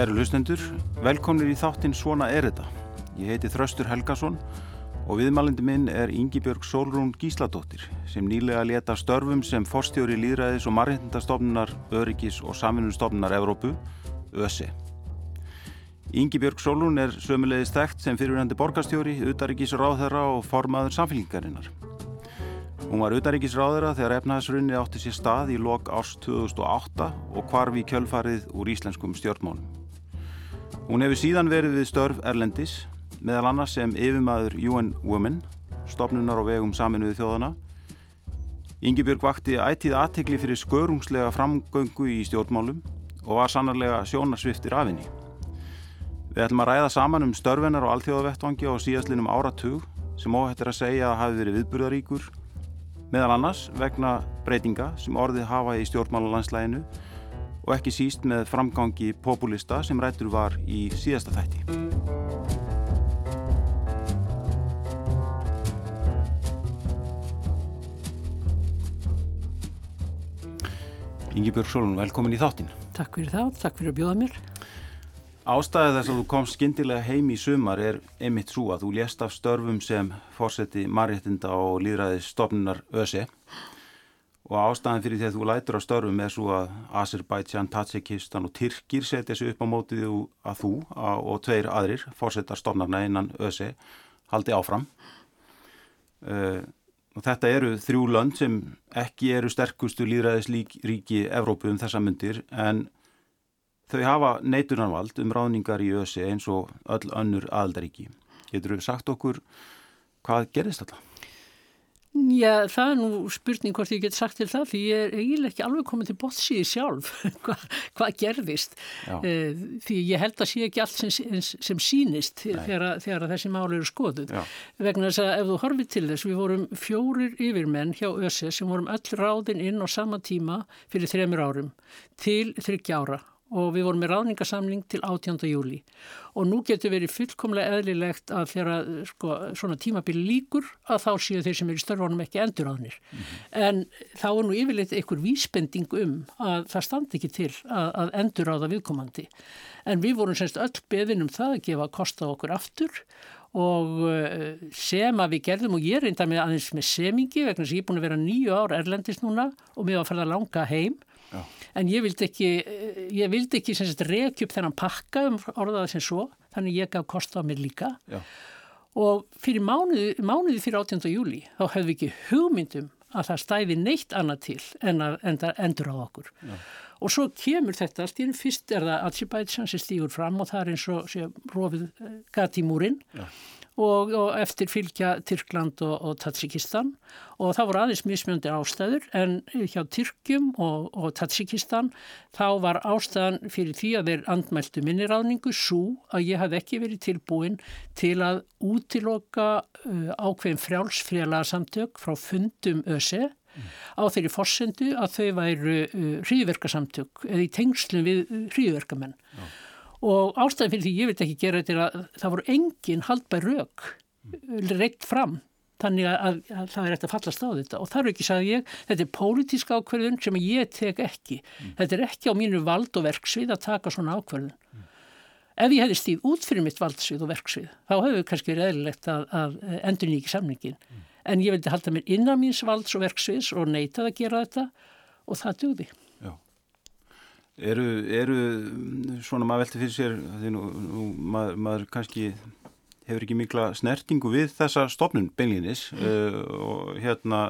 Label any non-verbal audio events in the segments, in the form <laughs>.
Kæru lustendur, velkomnir í þáttinn Svona er þetta. Ég heiti Þraustur Helgason og viðmælindi minn er Yngibjörg Solrún Gísladóttir sem nýlega leta störfum sem forstjóri líðræðis og margindastofnunar Öryggis og samvinnustofnunar Evrópu, ÖSE. Yngibjörg Solrún er sömulegist þekkt sem fyrirhandi borgastjóri, utaríkisráðherra og formaður samfélgingarinnar. Hún var utaríkisráðherra þegar efnaðsrunni átti sér stað í lok árs 2008 og hvarfi kjölfarið úr íslenskum stjórnmálum. Hún hefur síðan verið við störf Erlendis, meðal annars sem yfirmaður UN Women, stopnunar á vegum saminuði þjóðana. Yngibjörg vakti ættið aðtekli fyrir skörungslega framgöngu í stjórnmálum og var sannarlega sjónarsviftir af henni. Við ætlum að ræða saman um störfinar á alþjóðavettvangi og síðastlinum áratug sem óhættir að segja að hafi verið viðburðaríkur, meðal annars vegna breytinga sem orðið hafa í stjórnmálalandslæginu og ekki síst með framgangi populista sem rættur var í síðasta þætti. Ingi Björg Solon, velkomin í þáttin. Takk fyrir það, takk fyrir að bjóða mér. Ástæðið þess að þú komst skindilega heim í sumar er einmitt svo að þú lést af störfum sem fórseti marréttinda og líðræðis stofnunar ÖSE og ástæðin fyrir því að þú lætur á störfum er svo að Azerbaijan, Tatsikistan og Tyrkir setja sig upp á mótið að þú og tveir aðrir fórsetar stofnarna innan ÖSE haldi áfram. Uh, og þetta eru þrjú lönd sem ekki eru sterkustu líðræðisríki Evrópu um þessa myndir en þau hafa neitunarvald um ráðningar í ÖSE eins og öll önnur aðaldaríki. Getur þú sagt okkur hvað gerist þetta? Já, það er nú spurning hvort ég get sagt til það því ég er eiginlega ekki alveg komið til bótsíði sjálf <laughs> hvað hva gerðist e, því ég held að sé ekki allt sem, sem sínist þegar, þegar þessi máli eru skoðuð. Já. vegna þess að ef þú horfið til þess við vorum fjórir yfirmenn hjá ÖSE sem vorum öll ráðin inn á sama tíma fyrir þremur árum til þryggja ára og við vorum með ráðningasamling til 18. júli og nú getur verið fullkomlega eðlilegt að þegar sko, svona tímabili líkur að þá séu þeir sem eru í störfunum ekki enduráðnir mm -hmm. en þá er nú yfirleitt einhver vísbending um að það standi ekki til að, að enduráða viðkomandi en við vorum semst öll beðin um það að gefa kosta okkur aftur og eh, sem að við gerðum og ég reynda með aðeins með semingi vegna sem ég er búin að vera nýju ár erlendist núna og mér var að ferða langa heim Já. en ég vildi ekki, ég vildi ekki reykja upp þennan pakka um orðaða sem svo, þannig ég gaf kost á mér líka Já. og fyrir mánuði, mánuði fyrir 18. júli þá hefðu við ekki hugmyndum að það stæði neitt annað til en að enda, endur á okkur Já. Og svo kemur þetta allt í enn fyrst er það Azerbaijan sem stýgur fram og það er eins og rofið eh, gati múrin og, og eftir fylgja Tyrkland og, og Tatsikistan og það voru aðeins mismjöndi ástæður en hjá Tyrkjum og, og Tatsikistan þá var ástæðan fyrir því að þeir andmæltu minniráðningu svo að ég hafði ekki verið tilbúin til að útiloka uh, ákveðin frjálsfriðalasamtök frá fundum ÖSE mm. á þeirri fórsendu að þau væru uh, hríðverkasamtök eða í tengslum við uh, hríðverkamenn. Já og ástæðin fyrir því ég veit ekki gera þetta að það voru engin haldbær rauk reitt fram þannig að, að, að það er eftir að fallast á þetta og þar er ekki, sagði ég, þetta er pólitísk ákverðun sem ég tek ekki mm. þetta er ekki á mínu vald og verksvið að taka svona ákverðun mm. ef ég hefði stíð út fyrir mitt valdsvið og verksvið þá hefur kannski verið eðlilegt að, að endur nýjiki samningin mm. En ég vildi halda mér innan míns valds og verksviðs og neitað að gera þetta og það dugði Eru, eru svona maður velti fyrir sér því nú, nú maður, maður kannski hefur ekki mikla snertingu við þessa stopnun beinlinis mm. uh, og hérna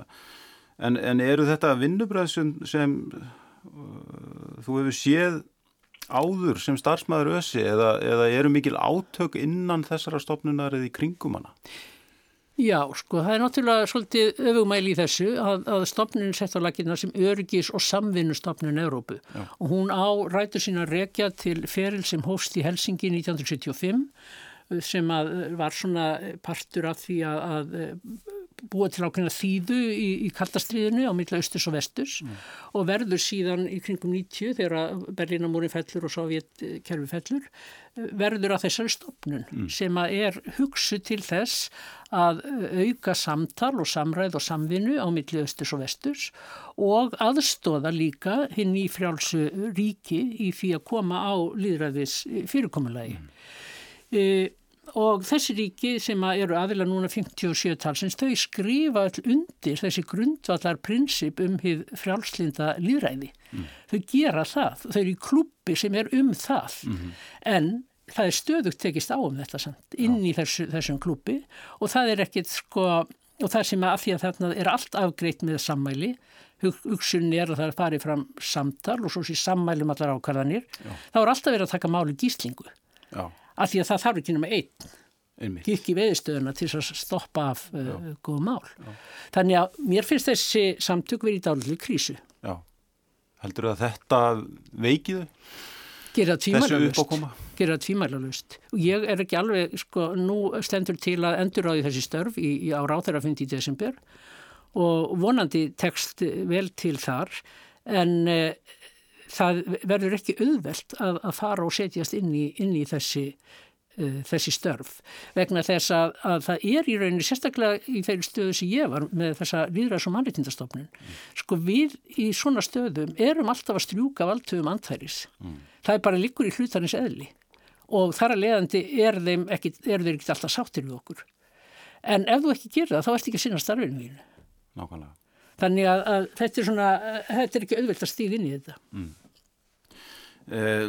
en, en eru þetta vinnubræð sem, sem uh, þú hefur séð áður sem starfsmæður össi eða, eða eru mikil átök innan þessara stopnunar eða í kringum hana? Já, sko, það er náttúrulega svolítið öfugmæli í þessu að, að stopnin sett á lakina sem örgis og samvinnustopnin Európu Já. og hún á rætur sína rekja til feril sem hóst í Helsingi 1975 sem að var svona partur af því að, að búa til ákveðna þýðu í, í kaldastriðinu á milla austurs og vesturs mm. og verður síðan í kringum 90 þegar Berlínamúrin fellur og Sovjetkerfi fellur verður að þessari stopnun mm. sem að er hugsu til þess að auka samtal og samræð og samvinnu á milli austurs og vesturs og aðstóða líka hinn í frjálsu ríki í því að koma á líðræðis fyrirkomulagi. Mm. E, og þessi ríki sem eru aðila núna 57 talsins, þau skrifa undir þessi grundvallar prinsip um hið frjálslinda líðræði. Mm. Þau gera það, þau eru í klubbi sem er um það, mm -hmm. en það er stöðugt tekist á um þetta samt, inn í þessu, þessum klubbi og það er ekkit sko, og það sem að því að þarna er allt afgreitt með sammæli, hugsunni er að það er farið fram samtal og svo sé sammælum allar ákvarðanir, Já. þá er alltaf verið að taka máli gíslingu. Já af því að það þarf ekki náma einn ekki veðistöðuna til að stoppa af uh, góð mál. Já. Þannig að mér finnst þessi samtök verið í dálitlu krísu. Já, heldur að þetta veikiðu? Gera tvímælalust. Og ég er ekki alveg, sko, nú stendur til að endur á því þessi störf í, í á ráþærafundi í desember og vonandi tekst vel til þar en uh, það verður ekki auðvelt að, að fara og setjast inn í, inn í þessi, uh, þessi störf vegna þess að, að það er í rauninni sérstaklega í þeirri stöðu sem ég var með þessa viðræðs- og mannreitindastofnun mm. sko við í svona stöðum erum alltaf að strjúka valdtöfum antæris mm. það er bara líkur í hlutarins eðli og þar að leiðandi er þeim ekki, er þeir ekki alltaf sáttir við okkur en ef þú ekki gerir það þá ert ekki að sinna starfinu þínu Nákvæmlega Þannig að, að þetta er svona, þetta er ekki auðvilt að stíða inn í þetta. Mm. Eh,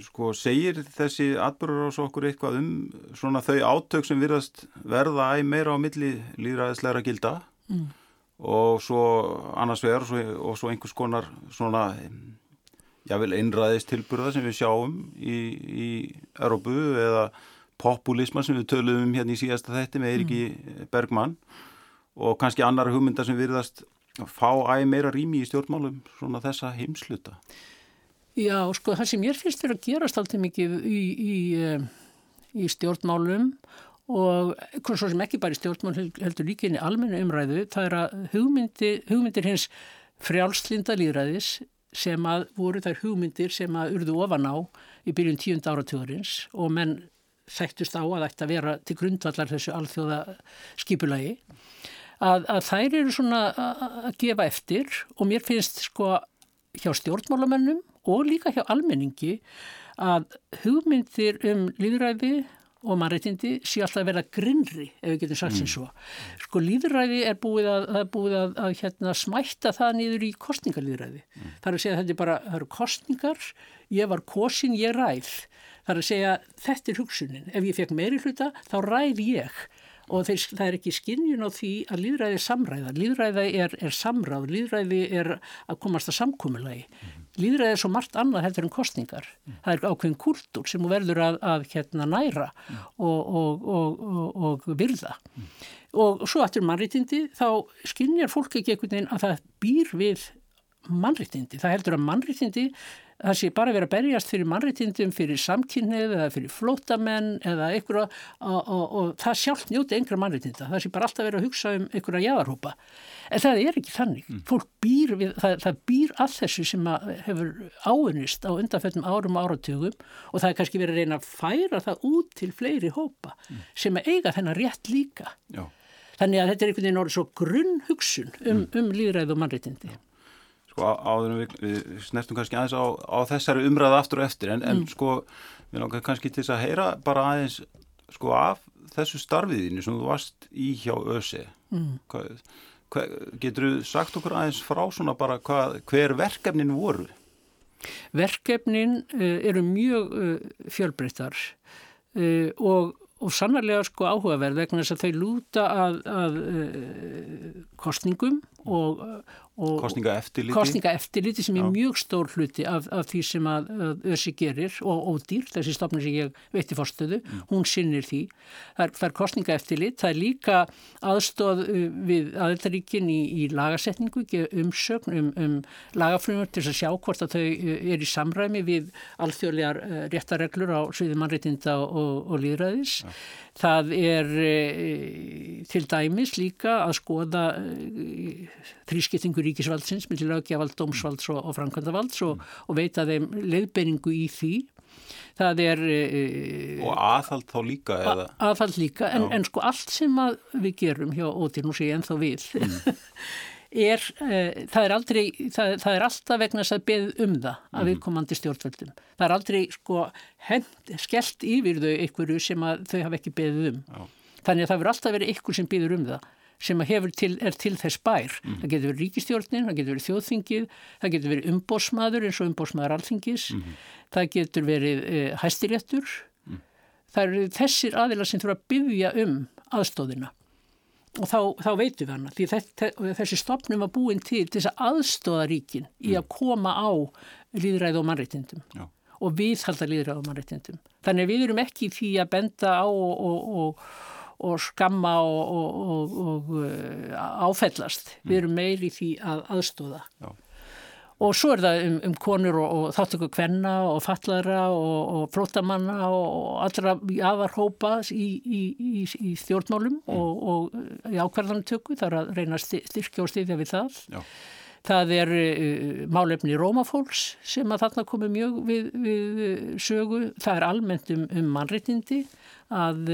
sko segir þessi atbyrgur ás okkur eitthvað um svona þau átök sem virðast verða æg meira á milli líðræðisleira gilda mm. og svo annars vegar og svo, og svo einhvers konar svona jável einræðist tilbyrða sem við sjáum í, í Európu eða populisma sem við töluðum um hérna í síðasta þetti með Eiriki mm. Bergmann og kannski annar hugmyndar sem virðast fá æg meira rými í stjórnmálum svona þessa heimsluta Já, sko, það sem ég finnst verið að gerast alltaf mikið í, í, eh, í stjórnmálum og svo sem ekki bara í stjórnmál heldur líka inn í almennu umræðu, það er að hugmyndi, hugmyndir hins frjálslinda líðræðis sem að voru þær hugmyndir sem að urðu ofan á í byrjun tíund áratugurins og menn þekktust á að ætti að vera til grundvallar þessu alþjóða skipulagi að, að þær eru svona að gefa eftir og mér finnst sko hjá stjórnmálamennum og líka hjá almenningi að hugmyndir um líðræði og mannreitindi sé alltaf að vera grinnri ef við getum sagt sem mm. svo. Sko líðræði er búið að, er búið að, að hérna, smætta það niður í kostningarlíðræði. Mm. Það er að segja að þetta er bara, það eru kostningar, ég var kosin, ég ræð. Það er að segja þetta er hugsunin. Ef ég fekk meiri hluta þá ræð ég og þeir, það er ekki skinnjun á því að líðræði er samræða. Líðræði er, er samráð, líðræði er að komast að samkúmulagi. Mm. Líðræði er svo margt annað heldur en kostningar. Mm. Það er ákveðin kultúr sem verður að, að hérna, næra mm. og, og, og, og virða. Og svo aftur mannrýttindi þá skinnjar fólk ekki einhvern veginn að það býr við mannrýttindi. Það heldur að mannrýttindi það sé bara verið að berjast fyrir mannreitindum, fyrir samkynnið eða fyrir flótamenn eða einhverja og, og, og það sjálf njóti einhverja mannreitinda. Það sé bara alltaf verið að hugsa um einhverja jáðarhópa. En það er ekki þannig. Mm. Fólk býr við, það, það býr að þessu sem að hefur áunist á undanfjöldum árum og áratugum og það er kannski verið að reyna að færa það út til fleiri hópa mm. sem eiga þennan rétt líka. Já. Þannig að þetta er einhvern veginn orðið svo grunn hugsun um, mm. um líðræð og mannreitindi sko áður við, við snertum kannski aðeins á, á þessari umræða aftur og eftir en, mm. en sko við langar kannski til þess að heyra bara aðeins sko af þessu starfiðinu sem þú varst í hjá ÖSE mm. hvað, hvað, getur þú sagt okkur aðeins frá svona bara hvað, hver verkefnin voru? Verkefnin uh, eru mjög uh, fjölbreyttar uh, og og sannarlega sko áhugaverð vegna þess að þau lúta að, að kostningum og Kostningaeftirliti. Kostningaeftirliti sem er mjög stór hluti af, af því sem að össi gerir og ódýr, þessi stofnir sem ég veitti fórstöðu, mm. hún sinnir því. Það er, er kostningaeftirlit, það er líka aðstóð uh, við aðeltaríkin í, í lagasetningu, umsögn um, um lagafrömmur til að sjá hvort að þau uh, er í samræmi við alþjóðlegar uh, réttareglur á sviði mannreitinda og, og líðræðis. Ja. Það er til dæmis líka að skoða þrískiptingu ríkisvaldsins, millir lögjavald, dómsvalds og, og framkvæmdavalds og, og veita þeim leiðbenningu í því. Það er... E, og aðhald þá líka? Eða? Aðhald líka, en, en sko allt sem við gerum hjá Ótir, nú sé ég ennþá við, mm. <laughs> er, uh, það er aldrei, það, það er alltaf vegna þess að beð um það að mhm. við komandi stjórnvöldum. Það er aldrei sko hend, skellt yfir þau einhverju sem þau hafa ekki beðið um. Já. Þannig að það verður alltaf verið einhver sem býður um það sem til, er til þess bær. Mm. Það getur verið ríkistjórnin, það getur verið þjóðþingið, það getur verið umbósmaður eins og umbósmaður alþingis, mm. það getur verið e, hæstiréttur. Mm. Það eru þessir aðila sem þurfa að byggja um aðstóðina og þá, þá veitum við hana því þetta, þessi stopnum var búin til þess að aðstóða ríkin í að mm. koma á líðræð og mannreitindum Já. og við halda líðræð og mannreitindum þannig við erum ekki því að benda á og, og, og, og skamma og uh, áfellast mm. við erum meiri því að aðstóða Já. Og svo er það um, um konur og, og þáttöku kvenna og fallara og, og flótamanna og allra aðarhópa í, í, í, í stjórnmálum mm. og, og í ákvarðantöku þar að reyna að styrkja og styrkja við það. Já. Það er uh, málefni Rómafólks sem að þarna komi mjög við, við sögu. Það er almennt um, um mannreitindi að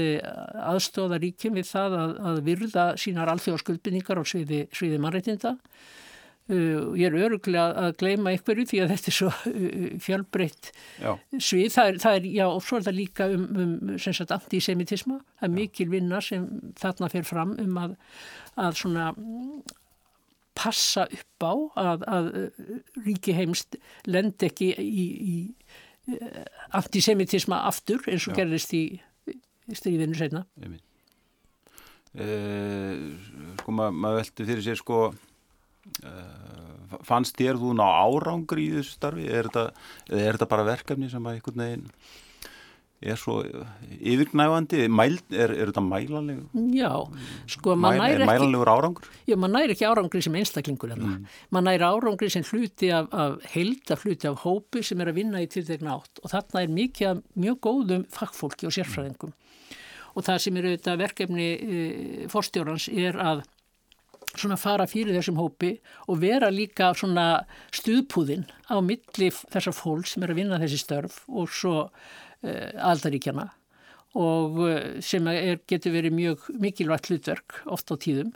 aðstóða ríkjum við það að, að virða sínar alþjóðskuldbynningar á sviði, sviði mannreitinda. Uh, ég er öruglega að gleima einhverju því að þetta er svo uh, fjálbreytt svið. Það er, það er, já, og svo er það líka um, um sem sagt, antisemitisma. Það er já. mikil vinna sem þarna fer fram um að, að svona passa upp á að, að ríki heimst lend ekki í, í antisemitisma aftur eins og já. gerðist í, stríðinu segna. Eh, sko maður mað veldi fyrir sér sko Uh, fannst þér þú ná árangri í þessu starfi er þetta, er þetta bara verkefni sem að einhvern veginn er svo yfirgnæfandi Mæl, er, er þetta mælanlegur? Já, sko Mæl, er mælanlegur árangur? Já, maður næri ekki árangri sem einstaklingur mm. maður næri árangri sem hluti af, af heilda hluti af hópi sem er að vinna í tiltegna átt og þarna er mikið mjög góðum fagfólki og sérfræðingum mm. og það sem er auðvitað verkefni e, forstjórans er að svona fara fyrir þessum hópi og vera líka svona stuðpúðinn á milli þessar fólk sem er að vinna þessi störf og svo aldaríkjana og uh, sem er, getur verið mjög mikilvægt hlutverk oft á tíðum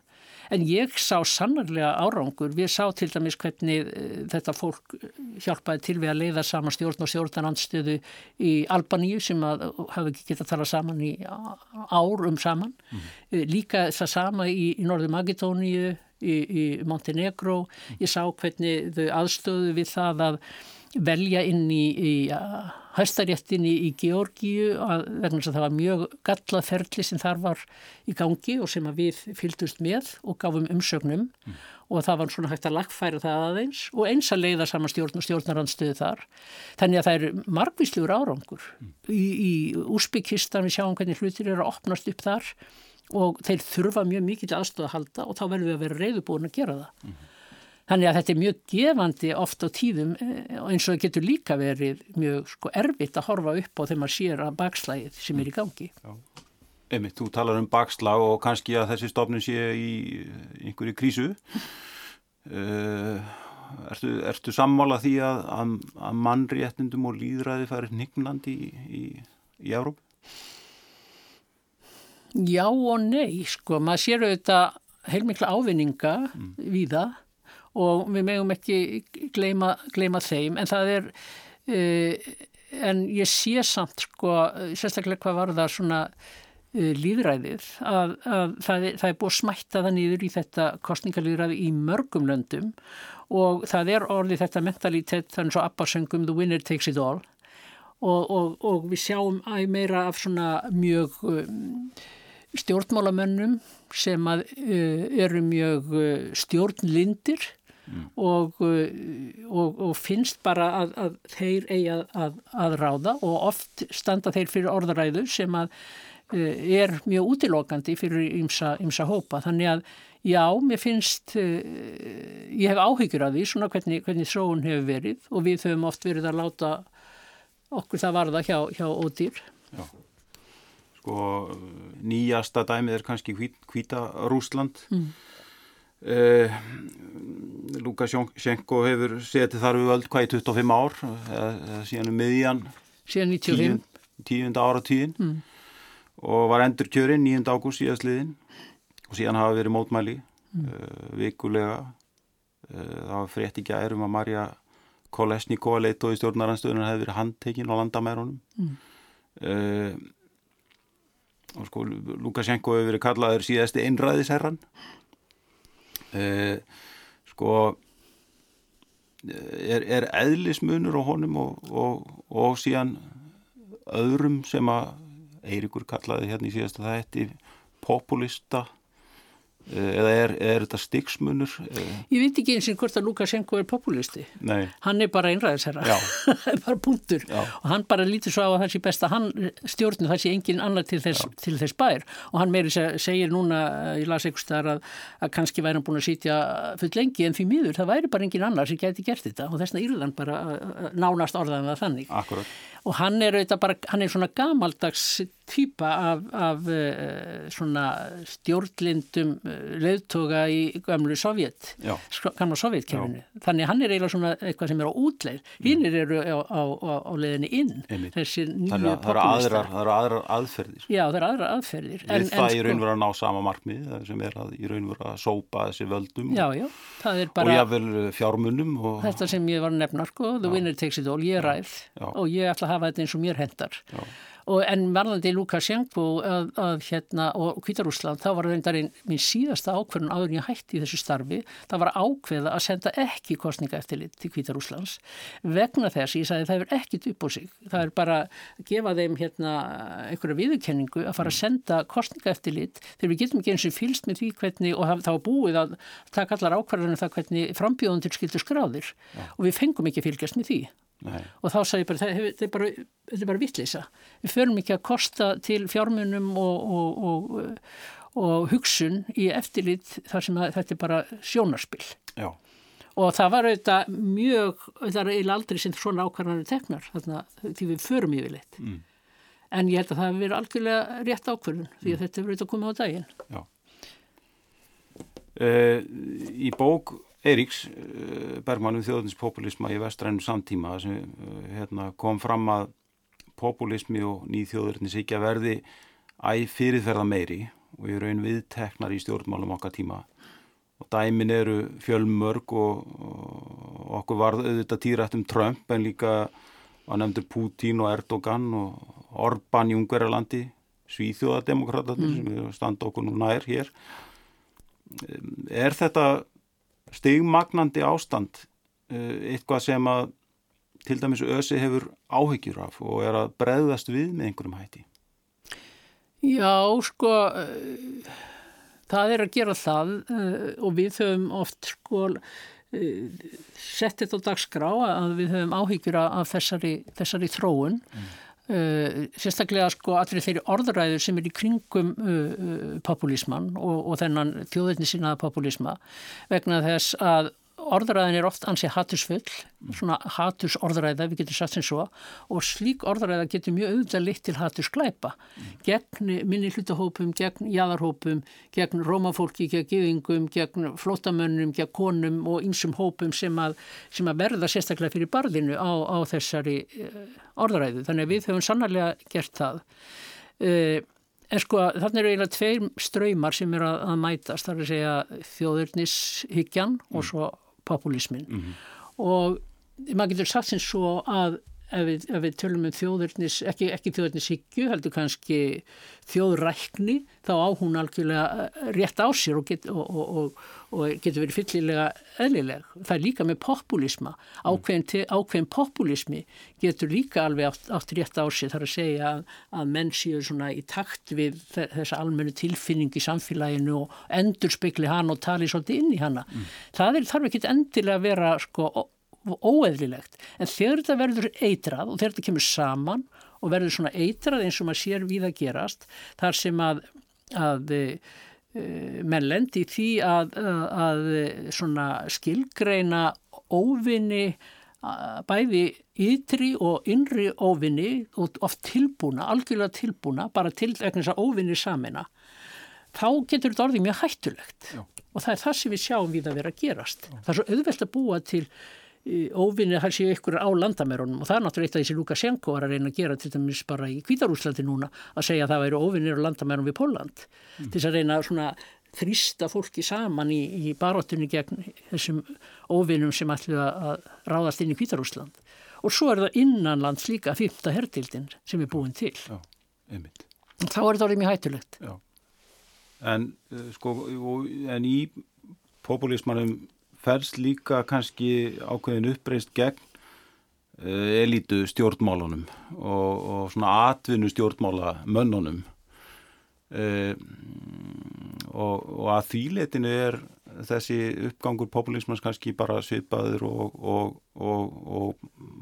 En ég sá sannarlega árangur, við sá til dæmis hvernig eh, þetta fólk hjálpaði til við að leiða saman stjórn og stjórnarandstöðu í Albaníu sem hafi ekki getað talað saman í ár um saman. Mm. Líka það sama í, í Norðu Magetóníu, í, í Montenegro. Mm. Ég sá hvernig þau aðstöðu við það að velja inn í, í hæstaréttinni í Georgíu vegna þess að það var mjög gallað ferli sem þar var í gangi og sem við fylgdust með og gáfum umsögnum mm. og það var svona hægt að lagfæra það aðeins og eins að leiða saman stjórn og stjórnarandstöðu þar. Þannig að það er margvísluður árangur. Mm. Í, í Úsbyggistan við sjáum hvernig hlutir eru að opnast upp þar og þeir þurfa mjög mikið aðstöða að halda og þá verður við að vera reyðubúin að gera það. Mm. Þannig að þetta er mjög gefandi oft á tíðum eh, eins og það getur líka verið mjög sko, erfitt að horfa upp á þegar maður sér að bakslægið sem er í gangi. Emi, þú talar um bakslag og kannski að þessi stofnun sé í einhverju krísu. Uh, ertu, ertu sammála því að, að, að mannréttindum og líðræði færi hnignandi í, í, í Európ? Já og nei, sko. Maður sér auðvitað heilmikla ávinninga mm. við það og við megum ekki gleima, þeim. En það er uh, en ég sé samt sko sérstaklega hvað var það svona uh, líðræðið að, að það, er, það er búið smættaða nýður í þetta kostningalíðræði í mörgum löndum. Og það er orðið þetta mentalitet þannig svo abbasöngum the winner takes it all og, og, og við sjáum æg meira af svona mjög um, stjórnmálamönnum sem að, uh, eru mjög stjórnlindir mm. og, og, og finnst bara að, að þeir eigi að, að ráða og oft standa þeir fyrir orðaræðu sem að er mjög útilokandi fyrir ymsa hópa. Þannig að já, mér finnst, ég hef áhyggjur af því svona hvernig, hvernig þróun hefur verið og við höfum oft verið að láta okkur það varða hjá, hjá ódýr. Já sko nýjasta dæmið er kannski hvita Rúsland mm. Uh, Lukashenko hefur setið þar við öll hvað í 25 ár eða síðan um miðjan síðan 95 tíund ára tíðin mm. og var endur kjörinn 9. ágúst síðastliðin og síðan hafa verið mótmæli mm. uh, vikulega uh, það var frétt ekki að erum að Marja Kolesnikova leitt og í stjórnaranstöðunar hefði verið handtekinn á landamærunum mm. uh, og sko Lukashenko hefur verið kallaður síðasti einræðisherran eh, sko er, er eðlismunur á honum og, og, og síðan öðrum sem að Eirikur kallaði hérna í síðasta það populista Eh, eða er, er þetta styggsmunur? Eh, Ég veit ekki eins og hvort að Lukashenko er populisti. Nei. Hann er bara einræðisherra. <laughs> bara punktur. Já. Og hann bara lítur svo á að það sé best að hann stjórnir það sé engin annar til þess, til þess bær. Og hann meiri segir núna, eh, ég las eitthvað starf að, að kannski væri hann búin að sitja full lengi en því miður. Það væri bara engin annar sem geti gert þetta. Og þessna Írland bara nánast orðaðan það þannig. Akkurat. Og hann er, bara, hann er svona gamaldags týpa af, af uh, svona stjórnlindum leðtoga í gamlu sovjet, gamla sovjetkefinu. Þannig hann er eiginlega svona eitthvað sem er á útleið. Hinnir mm. eru á, á, á leðinni inn. Þessi nýju populistar. Það eru aðrar aðferðir. Já, það eru aðrar aðferðir. Við en, það en, í sko, vera að ná sama markmið sem er að í raun vera að sópa þessi völdum já, já, bara, og jável fjármunum. Og, þetta sem ég var nefnar, sko, the winner takes it all, ég er ræð og ég ætla að hafa þetta eins og mér hendar. Já og en varðandi Lukashenko að, að hérna og Kvítarúsland þá var reyndarinn minn síðasta ákverðun áður en ég hætti í þessu starfi það var ákveða að senda ekki kostninga eftir lit til Kvítarúslands vegna þess ég sagði það er ekkit upp á sig það er bara að gefa þeim hérna einhverja viðurkenningu að fara að senda kostninga eftir lit þegar við getum ekki eins og fylst með því hvernig og það var búið að taka allar ákverðunum það hvernig frambjóðun til skildur skráðir ja. og við fengum ekki fylgjast með því Nei. og þá sagði ég bara þetta er bara, bara vittlisa við förum ekki að kosta til fjármunum og, og, og, og hugsun í eftirlit þar sem að, þetta er bara sjónarspill Já. og það var auðvitað mjög, það er eiginlega aldrei sem svona ákvarðanir teknar þarna, því við förum yfirleitt mm. en ég held að það hefur verið algjörlega rétt ákvarðun því að mm. þetta hefur auðvitað komið á daginn Já uh, Í bók Eiríks eh, Bergmann um þjóðninspopulisma í vestrænum samtíma sem eh, hérna, kom fram að populismi og nýþjóðurnis ekki að verði æg fyrirferða meiri og í raun viðteknar í stjórnmálum okkar tíma og dæmin eru fjölmörg og, og okkur varð auðvitað týrætt um Trump en líka var nefndur Putin og Erdogan og Orbán í Ungverjalandi Svíþjóðademokratatir mm. sem standa okkur nú nær hér er þetta stigmagnandi ástand eh, eitthvað sem að til dæmis ösi hefur áhyggjur af og er að breðast við með einhverjum hætti Já, sko uh, það er að gera það uh, og við höfum oft sko sett þetta á dagskrá að við höfum áhyggjur af þessari, þessari þróun mm. Uh, sérstaklega sko allir þeirri orðræður sem er í kringum uh, uh, populisman og, og þennan þjóðveitni sínaða populisma vegna þess að orðræðin er oft ansi hatusfull, svona hatus orðræða, við getum sagt sem svo og slík orðræða getur mjög auðvitað litt til hatus glæpa, gegn minni hlutahópum, gegn jæðarhópum gegn rómafólki, gegn gifingum gegn flótamönnum, gegn konum og einsum hópum sem að, sem að verða sérstaklega fyrir barðinu á, á þessari uh, orðræðu, þannig að við höfum sannarlega gert það uh, En sko þarna eru eiginlega tveir ströymar sem eru að, að mætast, það er að segja þjóðurnishyggjan og mm. svo populismin mm -hmm. og maður getur sagt sem svo að ef við, ef við tölum um þjóðurnis, ekki, ekki þjóðurnis higgju, heldur kannski þjóðrækni, þá á hún algjörlega eh, rétt á sér og, get, og, og, og getur verið fyllilega eðlileg. Það er líka með populisma. Ákveðin, ákveðin populismi getur líka alveg átt, átt rétt á sér þar að segja að, að menn séu svona í takt við þessa almennu tilfinning í samfélaginu og endur spekli hann og tali svolítið inn í hanna. Mm. Það er, þarf ekki endilega að vera sko óeðlilegt en þegar þetta verður eitrað og þegar þetta kemur saman og verður svona eitrað eins og maður sér við að gerast þar sem að, að e, menn lendi því að, að svona skilgreina óvinni bæði ytri og innri óvinni og oft tilbúna, algjörlega tilbúna bara til þess að óvinni samina þá getur þetta orðið mjög hættulegt Já. og það er það sem við sjáum við að vera að gerast. Já. Það er svo auðvelt að búa til óvinnir það séu ykkur á landamærunum og það er náttúrulega eitt af því sem Lukashenko var að reyna að gera til dæmis bara í Kvítarúslandi núna að segja að það væri óvinnir á landamærunum við Póland mm. til þess að reyna svona þrýsta fólki saman í, í baróttunni gegn þessum óvinnum sem ætlu að ráðast inn í Kvítarúsland og svo er það innanlands líka fyrta hertildin sem er búin til. Já, þá er það orðið mjög hættulegt. Já. En, uh, sko, en í populismanum fels líka kannski ákveðin uppreist gegn uh, elítu stjórnmálunum og, og svona atvinnu stjórnmála mönnunum uh, og, og að þýletinu er þessi uppgangur populismans kannski bara svipaður og og, og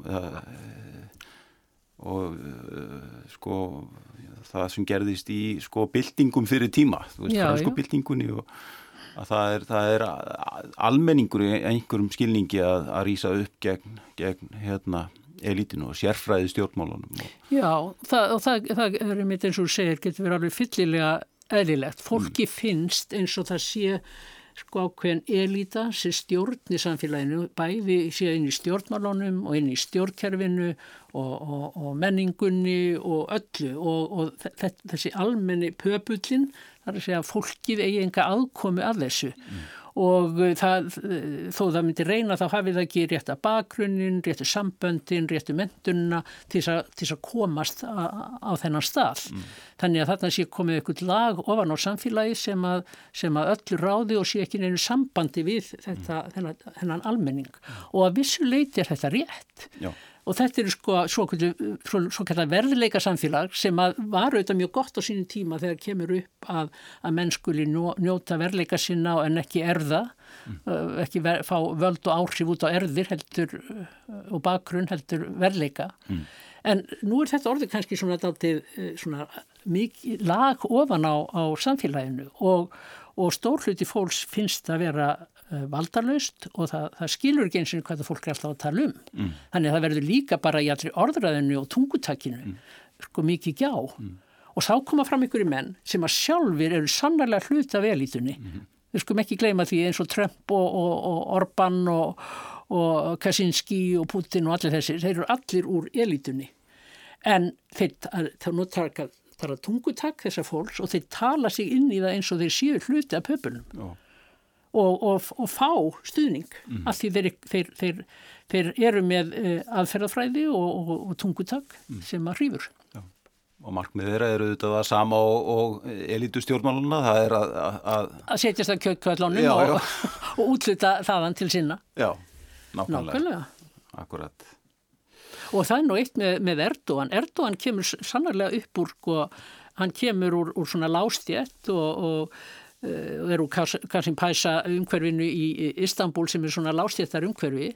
uh, sko það sem gerðist í sko byltingum fyrir tíma, þú veist, fransku byltingunni og að það er, það er almenningur í einhverjum skilningi að, að rýsa upp gegn, gegn hérna, elitinu og sérfræði stjórnmálunum. Já, það, og það, það er einmitt eins og segir, getur verið alveg fyllilega eðlilegt. Fólki mm. finnst eins og það sé sko ákveðin elita sem stjórn í samfélaginu, bæði sé inn í stjórnmálunum og inn í stjórnkerfinu og, og, og menningunni og öllu og þessi almenni pöpullin þar að segja fólkið eigi enga aðkomi að þessu mm. og það, þó það myndi reyna þá hafið það ekki rétt að bakgrunnin, réttu samböndin, réttu mentunna til þess að komast a, á þennan stað. Mm. Þannig að þarna sé komið eitthvað lag ofan á samfélagi sem að, sem að öllu ráði og sé ekki neinu sambandi við þetta, mm. þennan, þennan almenning og að vissu leiti er þetta rétt. Já og þetta eru sko svo, svo, svo kallar verðleika samfélag sem var auðvitað mjög gott á sínum tíma þegar kemur upp að, að mennskuli njóta verðleika sinna en ekki erða mm. Uh, ekki ver, fá völd og áhrif út á erðir heldur uh, og bakgrunn heldur verðleika mm. en nú er þetta orðið kannski svona, dáltið, uh, svona mikið lag ofan á, á samfélaginu og, og stórluti fólks finnst að vera Eh, valdarlaust og það, það skilur ekki eins og hvað það fólk er alltaf að tala um. Mm. Þannig að það verður líka bara í allri orðræðinu og tungutakinu mm. sko mikið gjá. Mm. Og þá koma fram ykkur í menn sem að sjálfur eru sannarlega hluta af elitunni. -hmm. Við skum ekki gleyma því eins og Trump og, og, og Orban og, og Kaczynski og Putin og allir þessi, þeir eru allir úr elitunni. En þeir, þá nú að tungutak þessar fólks og þeir tala sig inn í það eins og þeir séu hluti af pöpunum. Og, og, og fá stuðning mm. af því þeir, þeir, þeir, þeir eru með uh, aðferðafræði og, og tungutak mm. sem að hrýfur. Og markmið þeirra eru auðvitað það sama og elitustjórnmáluna, það er að... Að, að setjast að kjökkvallónum og <laughs> útluta þaðan til sinna. Já, nákvæmlega. Nákvæmlega. Akkurat. Og það er nú eitt með, með Erdogan. Erdogan kemur sannarlega upp úr, og sko, hann kemur úr, úr svona lástjett og, og og eru Kasim Pæsa umhverfinu í Istanbul sem er svona lástjættar umhverfi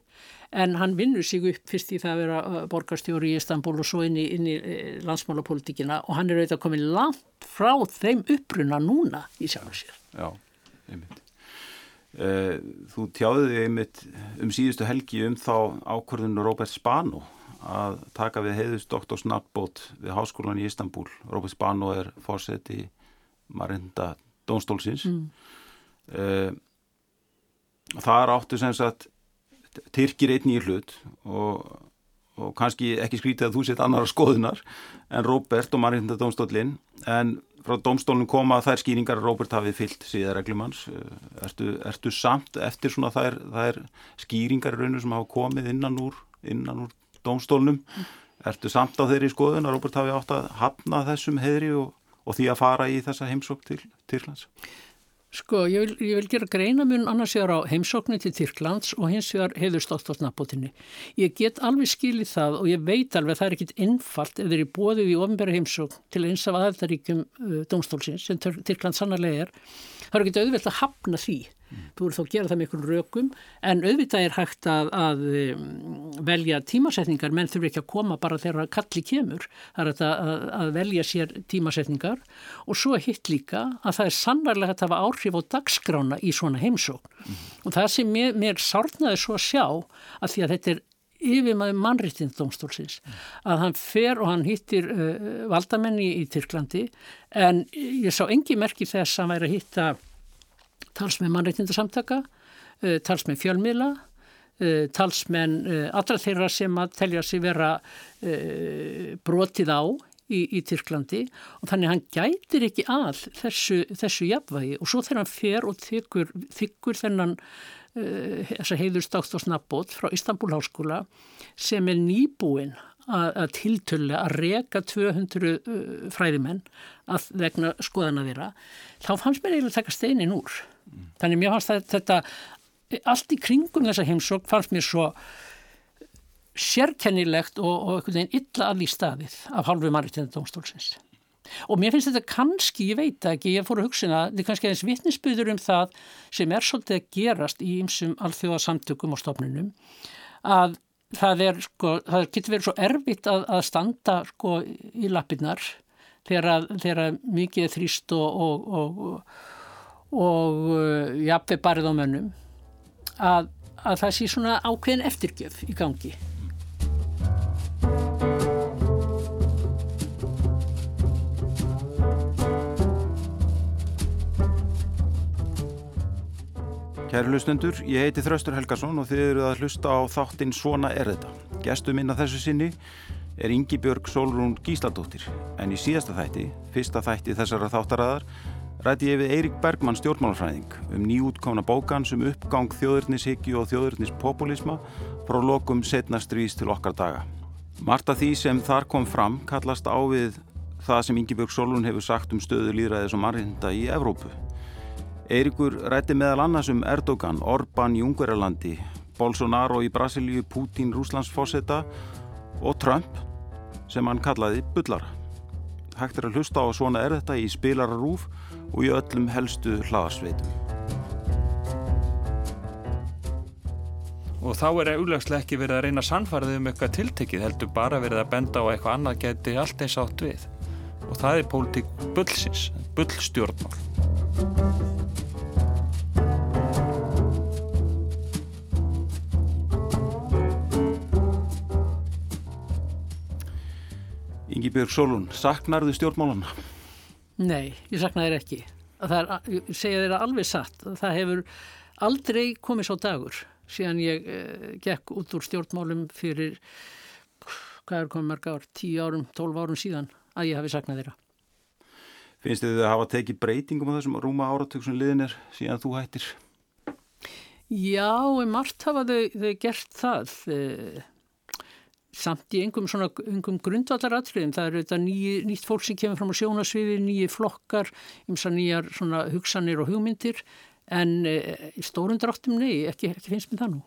en hann vinnur sig upp fyrst í það að vera uh, borgarstjóri í Istanbul og svo inn í, inn í eh, landsmálapolitíkina og hann er auðvitað komin langt frá þeim uppruna núna í sjálf sér. Já, einmitt. Þú tjáðiði einmitt um síðustu helgi um þá ákvörðinu Robert Spano að taka við heiðust doktorsnabbót við háskólan í Istanbul. Robert Spano er fórsett í Marinda dónstólsins mm. uh, þar áttu sem sagt Tyrkir einn í hlut og, og kannski ekki skrítið að þú sett annara skoðunar en Róbert og Marinda dónstólinn en frá dómstólunum koma þær skýringar að Róbert hafið fyllt síðar reglumans eh, ertu, ertu samt eftir svona þær, þær skýringar í rauninu sem hafa komið innan úr, innan úr dómstólnum. Ertu samt á þeirri skoðun að Róbert hafi átt að hafna þessum heðri og, og því að fara í þessa heimsók til Tyrklands? Sko, ég vil, ég vil gera greina mun annars vegar á heimsóknu til Tyrklands og hins vegar hefur stótt á snabbótinni. Ég get alveg skilið það og ég veit alveg að það er ekkit innfalt ef þeir eru bóðið í ofinbæra heimsókn til eins af aðaldaríkjum uh, dómstólsins sem Tyrkland sannarlega er. Það er ekkit auðvelt að hafna því Þú eru þá að gera það með einhvern rökum en auðvitað er hægt að, að um, velja tímasetningar menn þurfi ekki að koma bara þegar kalli kemur. Það er að, að velja sér tímasetningar og svo hitt líka að það er sannarlega að hafa áhrif á dagskrána í svona heimsókn. Mm. Og það sem mér, mér sárnaði svo að sjá að því að þetta er yfirmaður mannriðtindómstólsins mm. að hann fer og hann hittir uh, valdamenni í, í Tyrklandi en ég sá engi merki þess að hann væri að hitta talsmenn mannreitindarsamtaka, uh, talsmenn fjölmiðla, uh, talsmenn uh, allra þeirra sem að telja sig vera brotið á í, í Tyrklandi og þannig hann gætir ekki að þessu, þessu jafnvægi og svo þegar hann fer og þykkur, þykkur þennan þessa heiðurstátt og snabbót frá Istanbul Háskóla sem er nýbúinn að tiltölu að reka 200 uh, fræðimenn að vegna skoðana þeirra, þá fannst mér eiginlega að taka steinin úr. Mm. Þannig mér fannst þetta, þetta, allt í kringum þessa heimsók fannst mér svo sérkennilegt og, og einhvern veginn illa að í staðið af halvu margitinu dómstólsins. Og mér finnst þetta kannski, ég veit ekki, ég fór að hugsa það, þetta er kannski aðeins vittnisbyður um það sem er svolítið að gerast í ymsum alþjóðasamtökum og stofnunum að það er sko, það getur verið svo erfitt að, að standa sko í lappinnar þegar, þegar mikið er þrýst og og, og, og uh, jafnveg barið á mönnum að, að það sé svona ákveðin eftirgjöf í gangi Kæri hlustendur, ég heiti Þraustur Helgason og þið eru að hlusta á þáttinn Svona er þetta. Gæstu minna þessu sinni er Ingi Björg Solrún Gísladóttir en í síðasta þætti, fyrsta þætti þessara þáttaræðar, ræti ég við Eirik Bergmann stjórnmálafræðing um nýjútkána bókan sem uppgang þjóðurnishyggju og þjóðurnispopulisma frá lokum setnastrís til okkar daga. Marta því sem þar kom fram kallast á við það sem Ingi Björg Solrún hefur sagt um stöðu líðræðis og marginda í Evrópu. Eirikur rætti meðal annars um Erdogan, Orbán í Ungverjalandi, Bolsonaro í Brasilíu, Putin, Rúslandsfossetta og Trump sem hann kallaði bullara. Hægt er að hlusta á svona er þetta í spilararúf og í öllum helstu hlaðarsveitum. Og þá er auðvitaðslega ekki verið að reyna sannfarðið um eitthvað tiltekið, heldur bara verið að benda á eitthvað annað geti allt eins átt við. Og það er pólitík bullsins, bullstjórnmál. Ingi Björg Solun, saknarðu stjórnmálana? Nei, ég saknar þér ekki. Það er, ég segja þér alveg satt, það hefur aldrei komið svo dagur síðan ég eh, gekk út úr stjórnmálum fyrir, hvað er komið marga ár, 10 árum, 12 árum síðan að ég hafi saknað þeirra. Finnst þið að hafa tekið breytingum á þessum rúma áratug sem liðinir síðan þú hættir? Já, um margt hafa þau, þau gert það. Eh, samt í engum svona engum grundvallaratriðum, það eru þetta ný, nýtt fólk sem kemur fram á sjónasviði, nýji flokkar, ymsa nýjar svona hugsanir og hugmyndir en e, í stórum dráttum nei, ekki, ekki finnst mér það nú.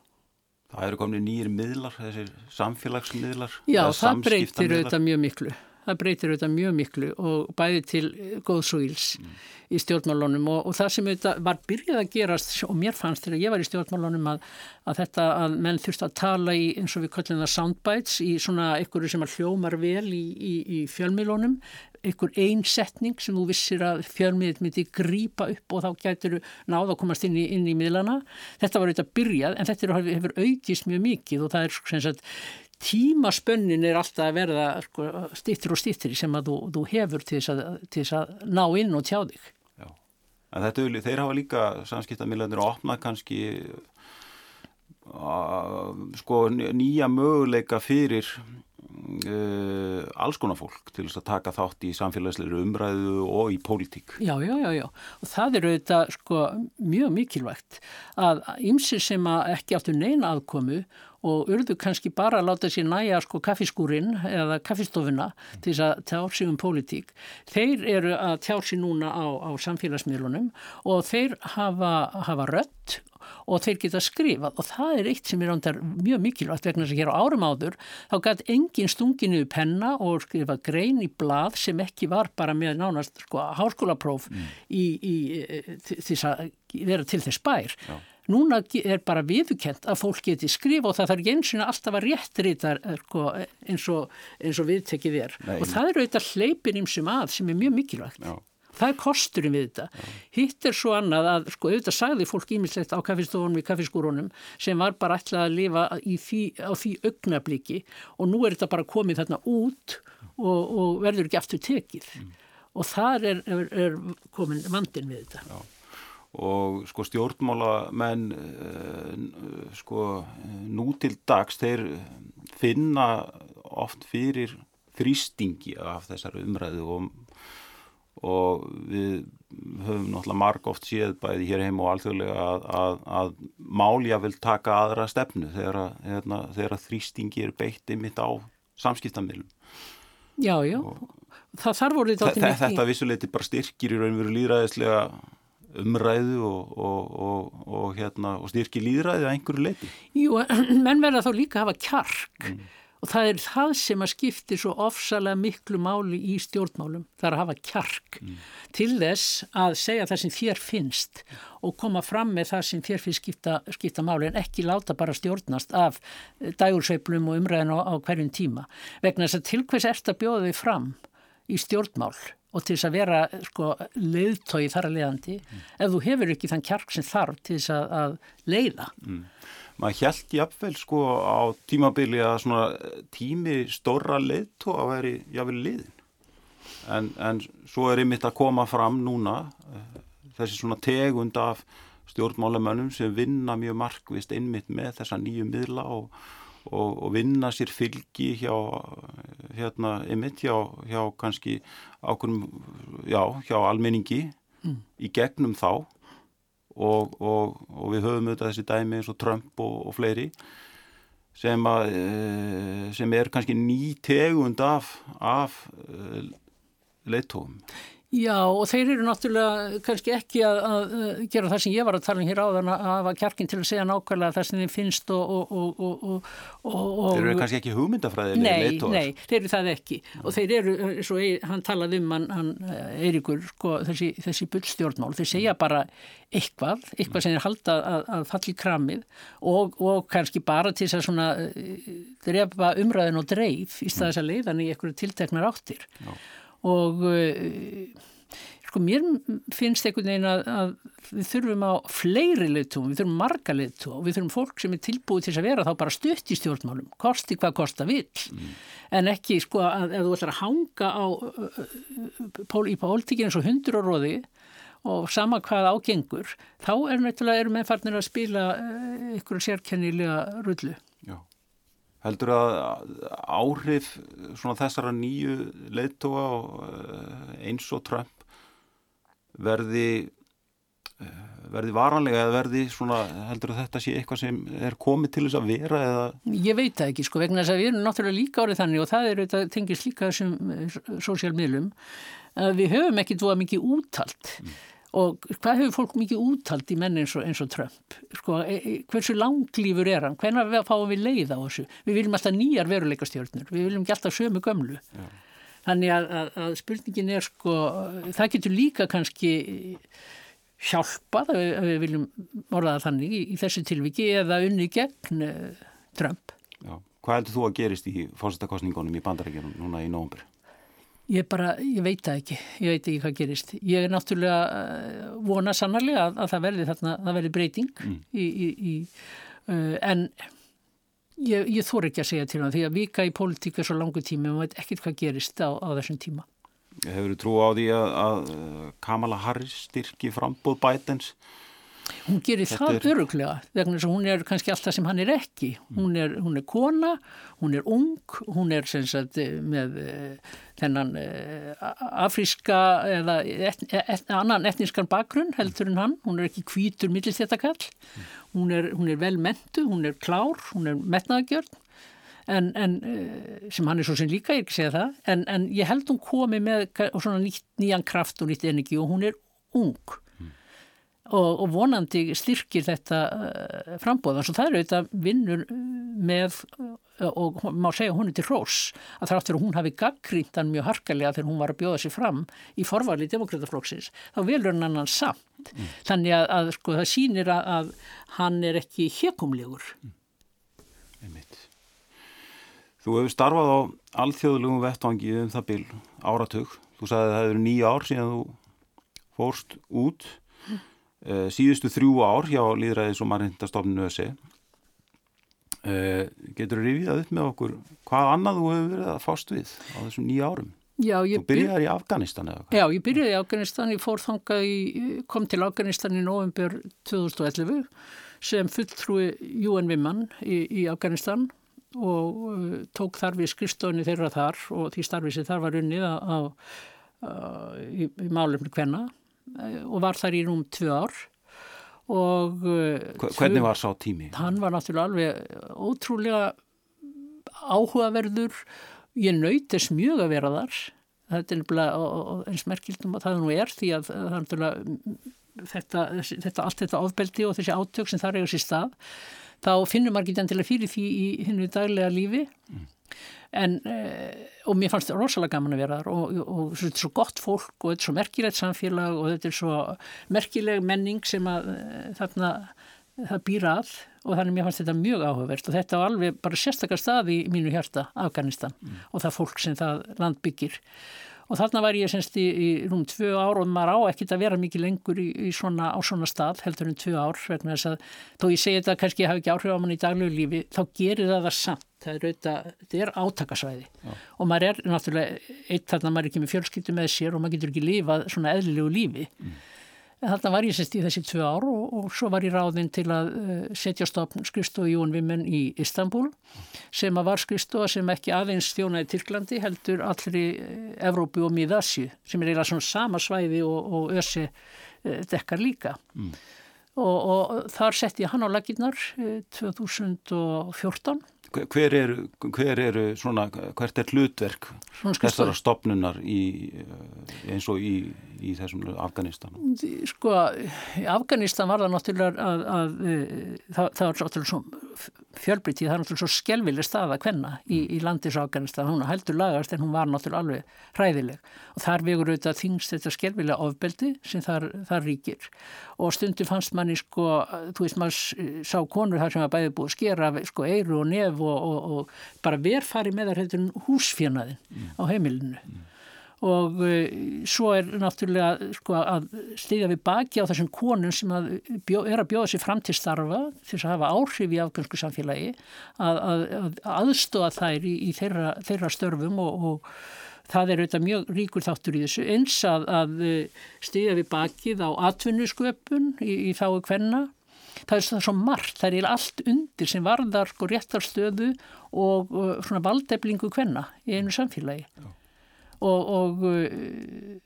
Það eru komin nýjir miðlar, þessir samfélagsmiðlar? Já, það breytir auðvitað mjög miklu það breytir auðvitað mjög miklu og bæði til góðs og íls mm. í stjórnmálunum og, og það sem auðvitað var byrjað að gerast og mér fannst þegar ég var í stjórnmálunum að, að þetta að menn þurfti að tala í eins og við kallum það soundbites í svona einhverju sem hljómar vel í, í, í fjölmiðlunum einhver einsetning sem þú vissir að fjölmiðl myndi grýpa upp og þá gætur náða að komast inn í, inn í miðlana. Þetta var auðvitað byrjað en þetta hefur aukist mjög mikið og það er sem sagt tímaspönnin er alltaf að verða sko, stýttir og stýttir sem að þú, þú hefur til þess, að, að ná inn og tjá þig. Já, en þetta þeir hafa líka samskiptamillanir að opna kannski uh, sko nýja möguleika fyrir uh, alls konar fólk til þess að taka þátt í samfélagsleiri umræðu og í pólitík. Já, já, já, já og það eru þetta sko mjög mikilvægt að ymsir sem að ekki áttu neina aðkomu og urðu kannski bara að láta sér næja sko kaffiskúrin eða kaffistofuna til þess að tjá sig um pólitík. Þeir eru að tjá sig núna á, á samfélagsmiðlunum og þeir hafa, hafa rött og þeir geta skrifað og það er eitt sem er ándar mjög mikilvægt vegna þess að hér á árum áður þá gæti engin stunginu penna og skrifa grein í blað sem ekki var bara með nánast sko háskólapróf mm. í, í, í þess að vera til þess bær. Já. Núna er bara viðkent að fólk geti skrifa og það þarf ekki eins og alltaf að réttrita eh, sko, eins og, og viðtekið er. Nei, og það eru auðvitað hleypinum sem að sem er mjög mikilvægt. Já. Það er kosturinn við þetta. Já. Hitt er svo annað að, sko, auðvitað sagði fólk ímislegt á kaffistofunum í kaffiskúrunum sem var bara ætlað að lifa því, á því augnabliki og nú er þetta bara komið þarna út og, og verður ekki aftur tekið. Mm. Og þar er, er, er komin vandin við þetta. Já og sko stjórnmálamenn uh, sko nú til dags þeir finna oft fyrir þrýstingi af þessar umræðu og, og við höfum náttúrulega marg oft séð bæði hér heim og alþjóðlega að, að, að málja vil taka aðra stefnu þegar, hérna, þegar þrýstingi er beitt ymitt á samskiptamilum Já, já, og það þarf þetta Þetta, þetta vissuleiti bara styrkir í raunveru líðræðislega umræðu og, og, og, hérna, og styrki líðræði að einhverju leiti. Jú, menn verða þá líka að hafa kjark mm. og það er það sem að skipti svo ofsalega miklu máli í stjórnmálum, það er að hafa kjark mm. til þess að segja það sem þér finnst og koma fram með það sem þér finnst skipta, skipta máli en ekki láta bara stjórnast af dægursveiplum og umræðin á, á hverjum tíma. Vegna þess að til hvers ert að bjóða þig fram í stjórnmál og til þess að vera sko, leiðtói þar að leiðandi mm. ef þú hefur ekki þann kjark sem þarf til þess að, að leiða. Mm. Maður held jafnvel sko á tímabili að tími stóra leiðtó að veri jáfnvel liðin en, en svo er einmitt að koma fram núna eh, þessi svona tegund af stjórnmálamönnum sem vinna mjög markvist einmitt með þessa nýju miðla og og, og vinna sér fylgi hjá hérna, einmitt hjá, hjá kannski ákveðum, já, hjá almenningi mm. í gegnum þá og, og, og við höfum auðvitað þessi dæmi eins og Trump og fleiri sem, að, eh, sem er kannski ný tegund af, af eh, leittóum. Já og þeir eru náttúrulega kannski ekki að, að gera það sem ég var að tala um hér áðan að hafa kjarkin til að segja nákvæmlega það sem þeim finnst og... og, og, og þeir eru kannski ekki hugmyndafræðilega nei, leitóar? Nei, þeir eru það ekki og þeir eru, eins og hann talaði um hann, hann Eirikur, sko, þessi, þessi bullstjórnmál, þeir segja bara eitthvað, eitthvað sem er haldað að, að falli kramið og kannski bara til þess að svona drefa umræðin og dreif í staðis að leiðan í einhverju tilteknar áttir. Já og uh, sko mér finnst einhvern veginn að, að við þurfum á fleiri liðtúm, við þurfum marga og við þurfum fólk sem er tilbúið til að vera þá bara stutt í stjórnmálum, kosti hvað kosta vill, mm. en ekki sko að ef þú ætlar að hanga á pól, í pólitíkinu eins og hundur og róði og sama hvað ágengur, þá er náttúrulega erum meðfarnir að spila ykkur sérkennilega rullu. Já. Heldur að áhrif svona þessara nýju leittóa eh, eins og Trump verði eh, verði varanlega eða verði svona, heldur að þetta sé eitthvað sem er komið til þess að vera eða? Ég veit það ekki sko vegna þess að við erum náttúrulega líka árið þannig og það er þetta tengist líka þessum eh, sósjálfmiðlum að við höfum ekki dvoða mikið úttalt mm og hvað hefur fólk mikið úttalt í menn eins og, eins og Trump sko, e, e, hversu langlýfur er hann hvernig fáum við leið á þessu við viljum alltaf nýjar veruleikastjórnur við viljum ekki alltaf sömu gömlu Já. þannig að, að, að spurningin er sko það getur líka kannski hjálpað að við viljum orðaða þannig í, í þessu tilviki eða unni gegn uh, Trump Já. Hvað heldur þú að gerist í fórstakostningunum í bandarækjunum núna í nógumbur? Ég bara, ég veit það ekki, ég veit ekki hvað gerist. Ég er náttúrulega uh, vona sannarlega að, að það verði þarna, það verði breyting mm. í, í, í uh, en ég, ég þór ekki að segja til það því að vika í pólitík er svo langu tími og maður veit ekkert hvað gerist á, á þessum tíma. Hefur þú trú á því að, að Kamala Harris styrki frambóð bætens? Hún gerir Þetta það öruglega vegna þess að hún er kannski alltaf sem hann er ekki. Hún er, hún er kona, hún er ung, hún er sagt, með uh, þennan uh, afríska eða et, et, annan etnískan bakgrunn heldur en hann. Hún er ekki kvítur millistjættakall. Hún er, hún er vel mentu, hún er klár, hún er metnaðgjörn. En, en, sem hann er svo sem líka, ég ekki segja það, en, en ég held hún komi með svona nýtt nýjan kraft og nýtt energi og hún er ung og, og vonandi styrkir þetta uh, frambóðan svo það er auðvitað vinnur með uh, og má segja hún er til hrós að þráttur hún hafi gaggríndan mjög harkalega þegar hún var að bjóða sér fram í forvali demokrataflóksis þá velur hann annan samt. Mm. þannig að, að sko, það sýnir að, að hann er ekki hekumlegur mm. Þú hefur starfað á alþjóðlugum vettvangi um það byl áratug. Þú sagði að það hefur nýja ár síðan þú fórst út síðustu þrjú ár hjá Líðræðis og Marindastofninu ÖSI uh, eh, getur þú rifið upp með okkur hvað annað þú hefur verið að fást við á þessum nýja árum? Já, þú byrjaði í Afganistan eða hvað? Já, ég byrjaði í Afganistan, ég fór þangað í, kom til Afganistan í november 2011 sem fulltrúi UN Vimman í, í Afganistan og uh, tók þar við skrifstofunni þeirra þar og því starfið sem þar var unnið á, á, á, í, í málumni hvenna og var þar í rúm tvö ár. Og uh, Hvernig var sá tími? Hann var náttúrulega alveg ótrúlega áhugaverður. Ég nöytist mjög að vera þar. Þetta er nefnilega eins merkildum að það nú er því að þetta, þetta allt þetta ofbeldi og þessi átök sem þar eigur sér stað þá finnum maður ekki endilega fyrir því í hennu daglega lífi. Mm en, eh, og mér fannst þetta rosalega gaman að vera þar og, og, og þetta er svo gott fólk og þetta er svo merkilegt samfélag og þetta er svo merkileg menning sem að eh, þarna það býra að og þannig mér fannst þetta mjög áhugavert og þetta var alveg bara sérstakar stað í mínu hjarta, Afganistan mm. og það fólk sem það land byggir og þarna var ég semst í, í rúm tvö ár og maður á ekkit að vera mikið lengur í, í svona, á svona stað heldur en tvö ár vegna þess að þó ég segi þetta kannski hafi ekki áhrif á mann í daglegu lífi þá gerir það það samt, það er auðvitað þetta er átakasvæði Já. og maður er náttúrulega eitt þarna maður er ekki með fjölskyldu með sér og maður getur ekki lifað svona eðlilegu lífi mm. Þarna var ég sérst í þessi tvö ár og, og svo var ég ráðinn til að uh, setja stofn skrifstofu Jón Vimmen í Istanbul sem að var skrifstofa sem ekki aðeins þjónaði Tyrklandi heldur allri uh, Evrópu og Míðasju sem er eiginlega svona sama svæði og, og össi uh, dekkar líka. Mm. Og, og þar sett ég hann á laginnar 2014 hver eru, hver eru svona, hvert er hlutverk þessara stopnunar í, eh, eins og í, í þessum Afganistan? Sko, í Afganistan var það náttúrulega að, að, að eh, það, það var náttúrulega svo fjölbrytið, það er náttúrulega svo skelvileg stað að hvenna í, í landis Afganistan, hún heldur lagast en hún var náttúrulega alveg hræðileg og þar vegur auðvitað þingst þetta skelvilega ofbeldi sem þar, þar ríkir og stundum fannst manni sko, þú veist maður sá konur þar sem var bæði búið að skera sko eiru og nef og, og, og bara verfari með þar heitur húsfjörnaðin mm. á heimilinu mm. Og uh, svo er náttúrulega sko, að stiga við baki á þessum konum sem að bjó, er að bjóða sér fram til starfa til að hafa áhrif í afgjörsku samfélagi að, að, að aðstóða þær í, í þeirra, þeirra störfum og, og það er auðvitað mjög ríkur þáttur í þessu. Eins að, að stiga við bakið á atvinnusköpun í, í þáu hvenna það er svo margt, það er allt undir sem varðar sko réttarstöðu og uh, svona valdeflingu hvenna í einu samfélagi og, og uh,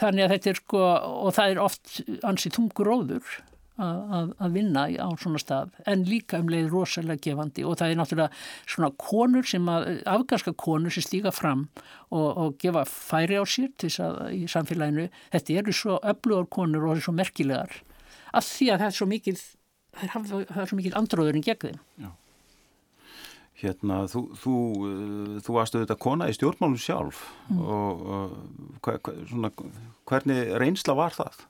þannig að þetta er sko og það er oft ansið tungur óður að, að vinna á svona stað en líka um leið rosalega gefandi og það er náttúrulega svona konur sem að, afganska konur sem stíka fram og, og gefa færi á sér til þess að í samfélaginu, þetta eru svo öflugar konur og það er svo merkilegar af því að það er svo mikil það er svo mikil andróðurinn gegn þeim. Já. Hérna, þú, þú, uh, þú varst auðvitað kona í stjórnmálum sjálf mm. og uh, hva, hva, svona, hvernig reynsla var það?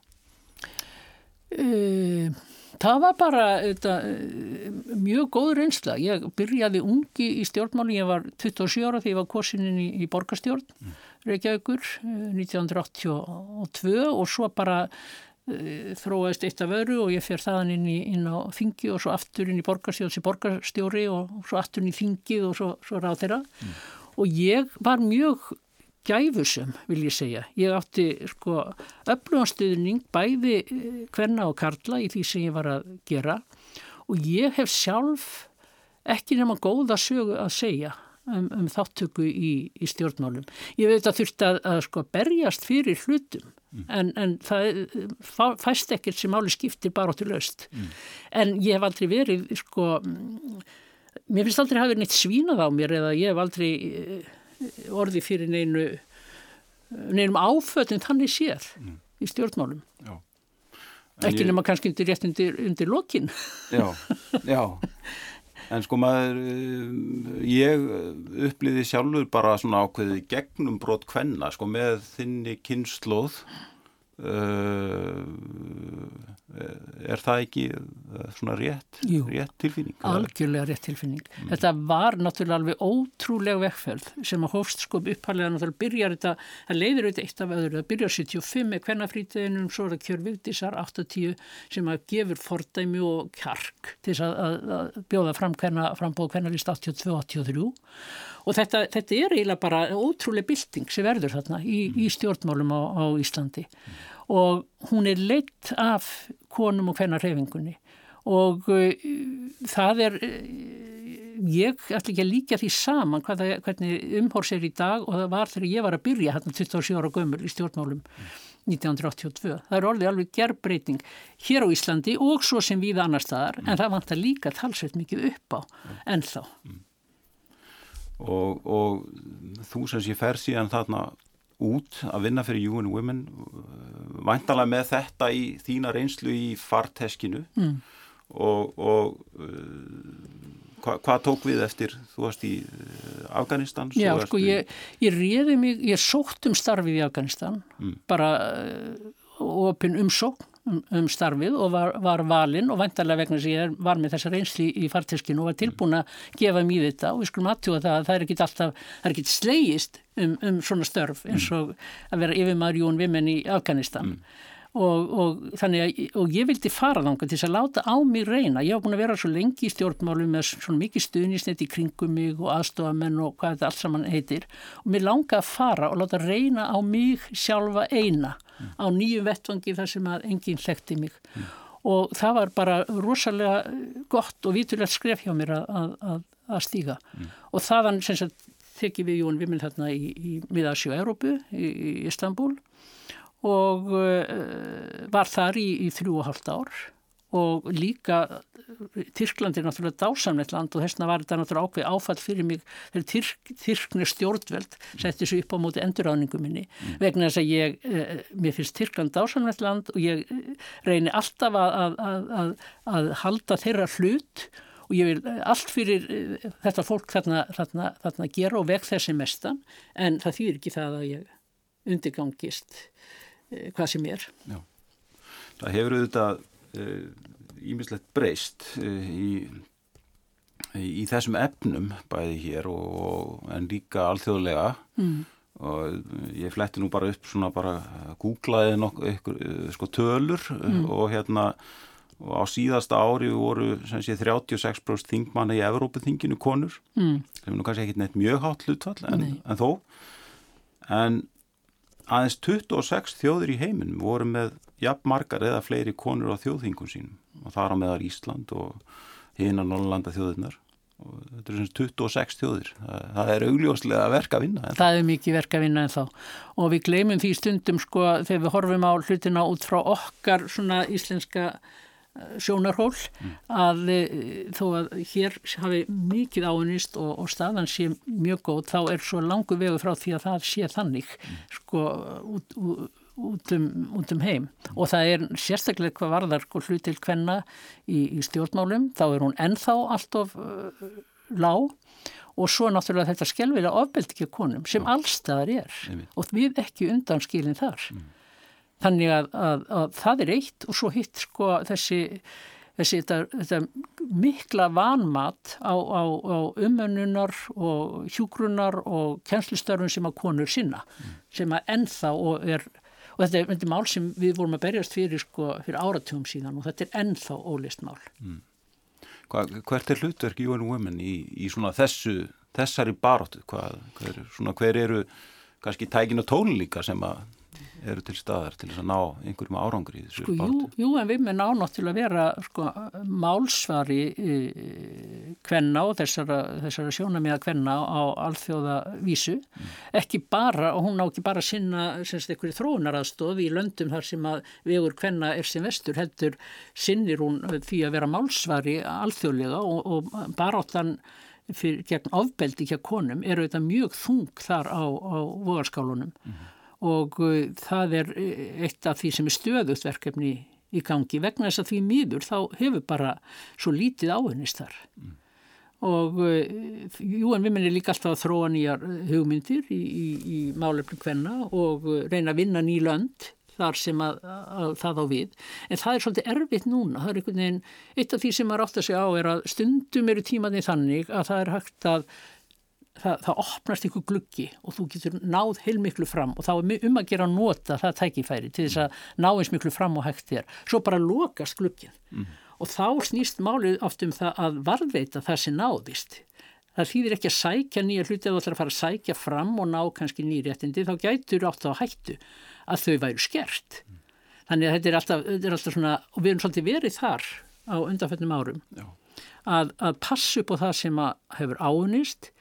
Uh, það var bara þetta, mjög góð reynsla. Ég byrjaði ungi í stjórnmálum, ég var 27 ára þegar ég var kosininn í, í borgarstjórn, mm. Reykjavíkur, 1982 og svo bara Eh, þróaðist eitt af öru og ég fer þaðan inn, í, inn á þingi og svo aftur inn í borgarstjóð sem borgarstjóri og svo aftur inn í þingið og svo, svo ráð þeirra mm. og ég var mjög gæfusum vil ég segja. Ég átti sko öfluganstuðning bæði hverna og karla í því sem ég var að gera og ég hef sjálf ekki nema góða sögu að segja um, um þáttöku í, í stjórnmálum. Ég veit að þurfti að, að sko berjast fyrir hlutum mm. en, en það fæst ekkert sem máli skiptir bara til löst. Mm. En ég hef aldrei verið sko, mér finnst aldrei að hafa verið neitt svínað á mér eða ég hef aldrei eh, orði fyrir neinu neinum áföldin þannig séð mm. í stjórnmálum. Ekki ég... nema kannski undir rétt undir, undir lokin. Já, já. <laughs> En sko maður, eh, ég uppliði sjálfur bara svona ákveðið gegnum brot kvenna sko með þinni kynnslóð uh, er það ekki eh, svona rétt, rétt tilfinning? algjörlega rétt tilfinning. Mm. Þetta var náttúrulega alveg ótrúlega vekkferð sem að hófst sko upphæðlega náttúrulega byrjar þetta, það leiðir auðvitað eitt af öðru, það byrjar 75 með kvennafrítiðinum, svo er það kjörvildisar 80 sem að gefur fordæmi og kjark til þess að, að, að bjóða fram kvenna, frambóð kvennalist 82-83 og þetta, þetta er eiginlega bara ótrúlega bylting sem verður þarna í, í stjórnmálum á, á Íslandi mm og hún er leitt af konum og hvenna reyfingunni og uh, það er uh, ég ætla ekki að líka því saman hvað, hvernig umhórs er í dag og það var þegar ég var að byrja hérna 27 ára gömur í stjórnmálum 1982. Það er orðið alveg gerbreyting hér á Íslandi og svo sem við annar staðar mm. en það vantar líka talsveit mikið upp á ennþá. Mm. Og, og þú sem sé fer síðan þarna út að vinna fyrir UN Women væntalega með þetta í þína reynslu í farteskinu mm. og, og uh, hva, hvað tók við eftir þú varst í uh, Afganistan Já sko ég, ég réði mig ég sótt um starfið í Afganistan mm. bara uh, opin umsókn um, um starfið og var, var valinn og vantarlega vegna sem ég var með þessa reynsli í farteskinu og var tilbúin að gefa mér þetta og við skulum aðtjóða það að það er ekki alltaf, það er ekki slegist um, um svona störf eins og að vera yfirmaður Jón Vimen í Afganistan mm. Og, og, að, og ég vildi fara þánga til þess að láta á mig reyna ég hafa búin að vera svo lengi í stjórnmálu með svona mikið stuðnisnett í kringum mig og aðstofamenn og hvað þetta allt saman heitir og mér langa að fara og láta reyna á mig sjálfa eina mm. á nýju vettvangi þar sem að enginn hlekti mig mm. og það var bara rosalega gott og vitulegt skref hjá mér að, að, að stíga mm. og þaðan sem sagt tekið við Jón Vimil þarna í, í miðasjó Európu í, í Istanbul og uh, var þar í, í þrjú og halvt ár. Og líka Tyrkland er náttúrulega dásamnett land og þessna var þetta náttúrulega ákveð áfall fyrir mig þegar Tyrk, Tyrknir stjórnveld setti svo upp á móti enduráningum minni. Mm. vegna þess að ég, uh, mér finnst Tyrkland dásamnett land og ég reynir alltaf að, að, að, að halda þeirra hlut. Og ég vil allt fyrir þetta fólk þarna, þarna, þarna gera og veg þessi mestan. En það þýr ekki það að ég undirgangist Eh, hvað sem er. Já. Það hefur auðvitað ímislegt uh, breyst uh, í, í þessum efnum bæði hér og, en líka alþjóðlega mm. og ég fletti nú bara upp svona bara googlaði nokkuð uh, sko tölur mm. og hérna og á síðasta ári voru sé, 36% þingmanna í Evrópaþinginu konur mm. sem er nú kannski ekki neitt mjög hátt hlutfall en, en þó en aðeins 26 þjóður í heiminum voru með jafn margar eða fleiri konur á þjóðhingum sínum. Og það er á meðar Ísland og hinn á Norrlanda þjóðirnar og þetta er svona 26 þjóðir. Það, er augljóslega verk að vinna það er mikið verk að vinna en þá og við gleymum því stundum sko þegar við horfum á hlutina út frá okkar svona íslenska sjónarhól mm. að e, þó að hér hafi mikið áunist og, og staðan sé mjög góð þá er svo langu vegu frá því að það sé þannig mm. sko út, út, um, út um heim mm. og það er sérstaklega hvað varðar sko, hlut til hvenna í, í stjórnmálum þá er hún ennþá allt of uh, lág og svo náttúrulega þetta skjálfilega ofbeldi ekki konum sem allstaðar er og við ekki undan skilin þar mm. Þannig að, að, að það er eitt og svo hitt sko þessi, þessi þetta, þetta mikla vanmat á, á, á umönnunar og hjúgrunar og kjenslistörfum sem að konur sinna mm. sem að ennþá og er og þetta er, þetta er mál sem við vorum að berjast fyrir sko fyrir áratugum síðan og þetta er ennþá ólist mál. Mm. Hva, hvert er hlutverk UN Women í, í svona þessu, þessari baróttu? Hver, svona, hver eru kannski tækin og tónum líka sem að eru til staðar til þess að ná einhverjum árangri í þessu sko, jú, jú, en við með nánátt til að vera sko, málsvari e, kvenna og þessara, þessara sjónamiða kvenna á alþjóðavísu. Mm. ekki bara, og hún ná ekki bara sinna semst einhverju þróunaraðstof í löndum þar sem að vegur kvenna er sem vestur heldur sinnir hún því að vera málsvari alþjóðlega og, og baráttan fyrir gegn ofbeldi hjá konum eru þetta mjög þung þar á, á vogarskálunum mm og uh, það er uh, eitt af því sem er stöðut verkefni í gangi. Vegna þess að því mýður þá hefur bara svo lítið áhengist þar. Mm. og uh, jú en við mennum líka alltaf að þróa nýjar hugmyndir í, í, í málefni hvenna og reyna að vinna ný lönd þar sem að, að það á við. En það er svolítið erfitt núna. Er veginn, eitt af því sem maður átt að segja á er að stundum eru tímaði þannig að það er hægt að það, það opnast ykkur gluggi og þú getur náð heilmiklu fram og þá er um að gera að nota það tækifæri til þess að ná eins miklu fram og hægt þér. Svo bara lokast gluggin mm. og þá snýst málið oft um það að varðveita það sem náðist. Það þýðir ekki að sækja nýja hluti að þú ætlar að fara að sækja fram og ná kannski nýréttindi þá gætur átt á hættu að þau væru skert. Mm. Þannig að þetta er alltaf, þetta er alltaf svona, og við erum svolítið verið þar á undanfjöndum árum, að, að passa upp á það sem hefur áunist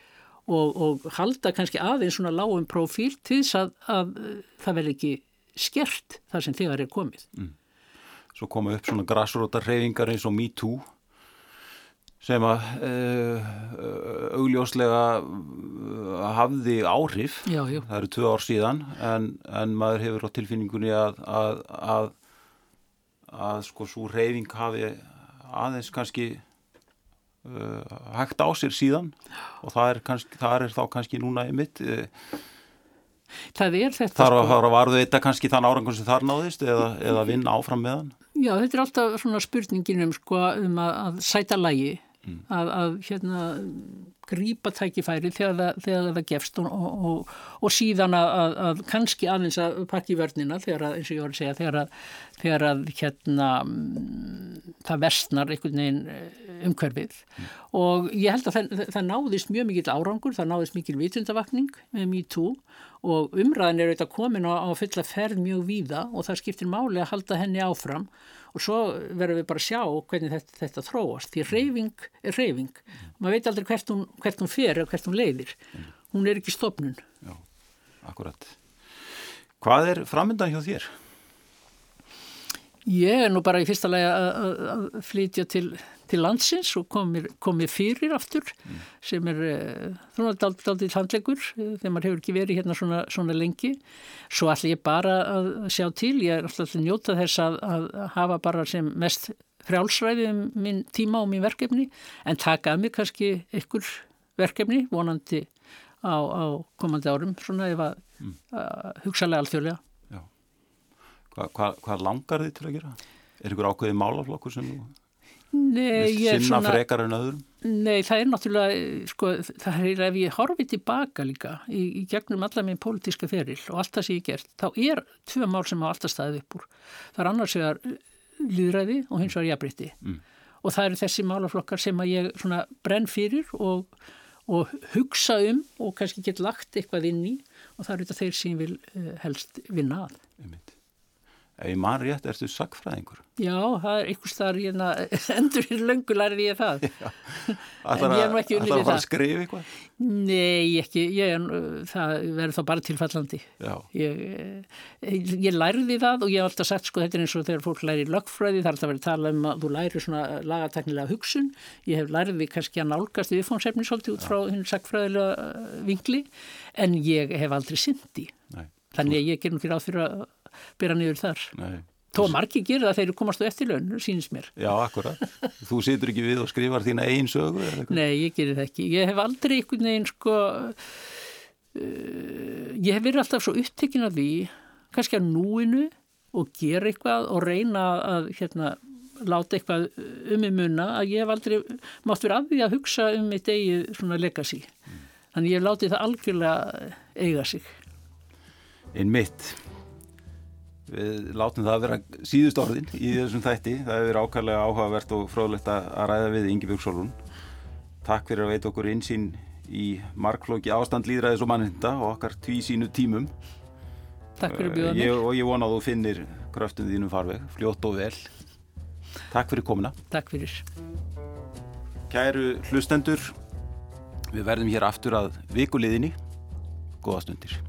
og, og halda kannski aðeins svona lágum profíl til þess að, að það vel ekki skert þar sem þegar er komið. Mm. Svo koma upp svona grassrótar reyfingar eins og MeToo sem að uh, augljóslega uh, hafði áhrif, já, já. það eru tvö ár síðan en, en maður hefur á tilfinningunni að að, að, að sko svo reyfing hafi aðeins kannski hægt á sér síðan og það er, kannski, það er þá kannski núna í mitt uh, Það er þetta Þar sko... var varðu þetta kannski þann árangur sem þar náðist eða, eða vinna áfram með hann Já, þetta er alltaf svona spurningin um, sko, um að, að sæta lægi mm. að, að hérna grýpa tækifæri þegar það, þegar það gefst og, og, og, síðan að, að kannski aðeins að pakki vörnina þegar að, eins og ég voru að segja, þegar að, þegar að hérna, það vestnar einhvern veginn eh, umhverfið mm. og ég held að það, það náðist mjög mikil árangur, það náðist mikil vitundavakning með MeToo og umræðin er auðvitað komin á, á fulla ferð mjög víða og það skiptir máli að halda henni áfram. Og svo verðum við bara að sjá hvernig þetta, þetta þróast því reyfing er reyfing maður veit aldrei hvert hún, hvert hún fer og hvert hún leiðir. Hún er ekki stopnun Já, akkurat. Hvað er framöndan hjá þér? Ég er nú bara í fyrsta lagi að flytja til, til landsins og komið komi fyrir aftur mm. sem er svona eh, daldið handlegur eh, þegar maður hefur ekki verið hérna svona, svona lengi. Svo ætla ég bara að sjá til, ég er alltaf að njóta þess að, að hafa bara sem mest frjálsræði um minn tíma og minn verkefni en taka að mig kannski ykkur verkefni vonandi á, á komandi árum svona ef að, mm. hugsalega alþjóðlega. Hvað hva, hva langar þið til að gera? Er ykkur ákveðið málaflokkur sem Nei, sinna svona, frekar en öðrum? Nei, það er náttúrulega, sko, það er ef ég horfið tilbaka líka í, í gegnum alla minn pólitíska feril og allt það sem ég gert, þá er tvö mál sem á alltaf staðið upp úr. Það er annars vegar líðræði og hins vegar jafnbreytti mm. og það eru þessi málaflokkar sem að ég svona brenn fyrir og, og hugsa um og kannski get lagt eitthvað inn í og það eru þetta þeir sem vil uh, helst vinna að. Einmitt. Ef ég man rétt, ertu sagfræðingur? Já, það er einhvers þar hérna, <laughs> endur í löngu lærið ég það. Það <laughs> er ekki unnið við það. Það er að að skrifa eitthvað? Nei, ekki. Ég, það verður þá bara tilfallandi. Ég, eh, ég lærði það og ég hef alltaf sagt, sko, þetta er eins og þegar fólk læri lögfræði, það er alltaf verið að tala um að þú læri svona lagateknilega hugsun. Ég hef læriði kannski að nálgast viðfónsefni svolítið út frá hinn sagfræðilega eh, vingli, en ég hef aldrei syndi. Þannig að ég ger nú ekki ráð fyrir að byrja niður þar. Nei. Tó margir gerir það þegar þú komast á eftirlaun, sínist mér. Já, akkurat. Þú situr ekki við og skrifar þína einn sögu? Nei, ég gerir það ekki. Ég hef aldrei einhvern veginn, sko, uh, ég hef verið alltaf svo upptekinn af því, kannski að núinu og gera eitthvað og reyna að, hérna, láta eitthvað um í munna að ég hef aldrei mátt vera af því að hugsa um eitt eigið svona legacy. Mm. Þannig ég hef látið það algjörlega eiga sig. Einn mitt við látum það að vera síðust orðin í þessum þætti, það hefur ákvæmlega áhugavert og fróðlegt að ræða við Ingi Björgssólun Takk fyrir að veita okkur einsýn í markflóki ástand líðræðis og mannhinda og okkar tví sínu tímum. Takk fyrir bjóðan mér. Og ég vona að þú finnir kröftum þínum farveg, fljótt og vel. Takk fyrir komuna. Takk fyrir. Kæru hlustendur, við verðum hér aftur að vikuliðinni. Góða stundir.